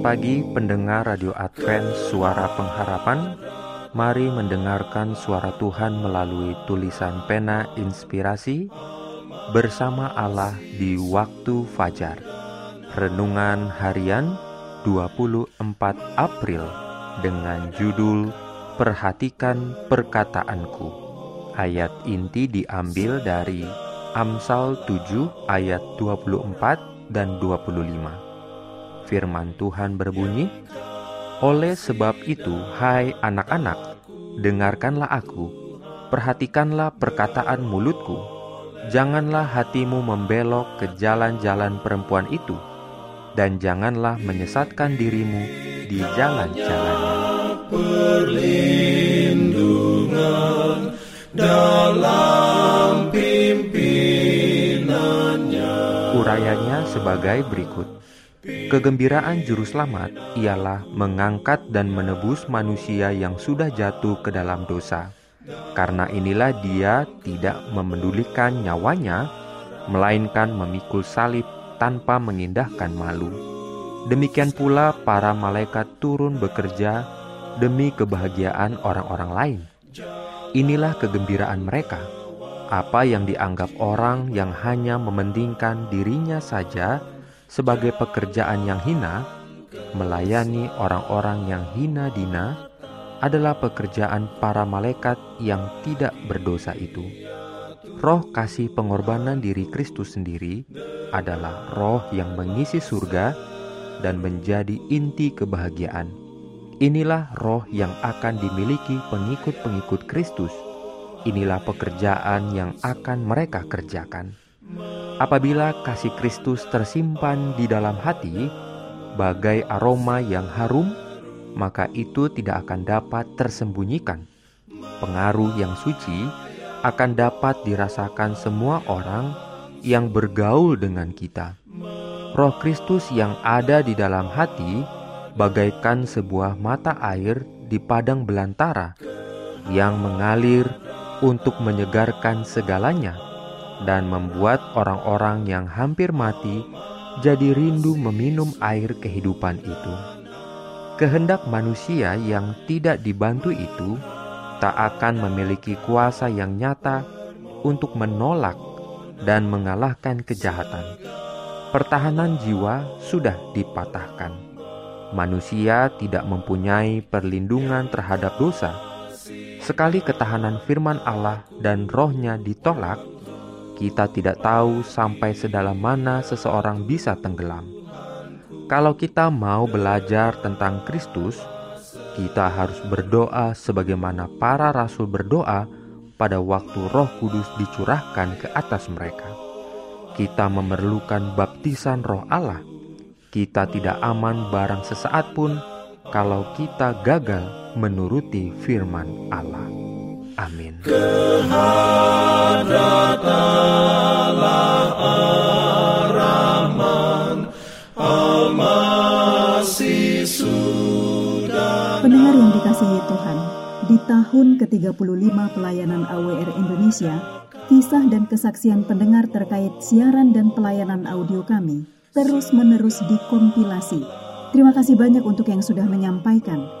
Pagi pendengar Radio Advent Suara Pengharapan. Mari mendengarkan suara Tuhan melalui tulisan pena inspirasi Bersama Allah di waktu fajar. Renungan harian 24 April Dengan judul Perhatikan Perkataanku. Ayat inti diambil dari Amsal 7 ayat 24 dan 25 Firman Tuhan berbunyi, oleh sebab itu, hai anak-anak, dengarkanlah aku, perhatikanlah perkataan mulutku, janganlah hatimu membelok ke jalan-jalan perempuan itu, dan janganlah menyesatkan dirimu di jalan-jalannya. Perlindungan dalam pimpinannya. Urayanya sebagai berikut. Kegembiraan juru selamat ialah mengangkat dan menebus manusia yang sudah jatuh ke dalam dosa. Karena inilah dia tidak memedulikan nyawanya, melainkan memikul salib tanpa mengindahkan malu. Demikian pula para malaikat turun bekerja demi kebahagiaan orang-orang lain. Inilah kegembiraan mereka. Apa yang dianggap orang yang hanya mementingkan dirinya saja sebagai pekerjaan yang hina, melayani orang-orang yang hina dina adalah pekerjaan para malaikat yang tidak berdosa itu. Roh kasih pengorbanan diri Kristus sendiri adalah roh yang mengisi surga dan menjadi inti kebahagiaan. Inilah roh yang akan dimiliki pengikut-pengikut Kristus. Inilah pekerjaan yang akan mereka kerjakan. Apabila kasih Kristus tersimpan di dalam hati, bagai aroma yang harum, maka itu tidak akan dapat tersembunyikan. Pengaruh yang suci akan dapat dirasakan semua orang yang bergaul dengan kita. Roh Kristus yang ada di dalam hati bagaikan sebuah mata air di padang belantara yang mengalir untuk menyegarkan segalanya dan membuat orang-orang yang hampir mati jadi rindu meminum air kehidupan itu. Kehendak manusia yang tidak dibantu itu tak akan memiliki kuasa yang nyata untuk menolak dan mengalahkan kejahatan. Pertahanan jiwa sudah dipatahkan. Manusia tidak mempunyai perlindungan terhadap dosa. Sekali ketahanan firman Allah dan rohnya ditolak, kita tidak tahu sampai sedalam mana seseorang bisa tenggelam. Kalau kita mau belajar tentang Kristus, kita harus berdoa sebagaimana para rasul berdoa pada waktu Roh Kudus dicurahkan ke atas mereka. Kita memerlukan baptisan Roh Allah. Kita tidak aman barang sesaat pun kalau kita gagal menuruti firman Allah. Amin. Pendengar yang dikasihi Tuhan, di tahun ke-35 pelayanan AWR Indonesia, kisah dan kesaksian pendengar terkait siaran dan pelayanan audio kami terus-menerus dikompilasi. Terima kasih banyak untuk yang sudah menyampaikan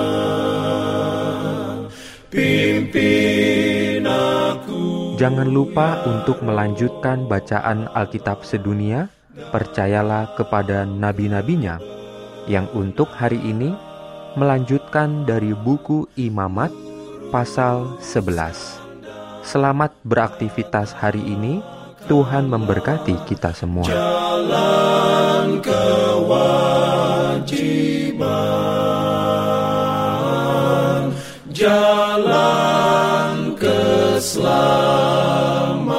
Jangan lupa untuk melanjutkan bacaan Alkitab sedunia. Percayalah kepada nabi-nabinya yang untuk hari ini melanjutkan dari buku Imamat pasal 11. Selamat beraktivitas hari ini. Tuhan memberkati kita semua. Jalan kewajiban. Jalan Islam.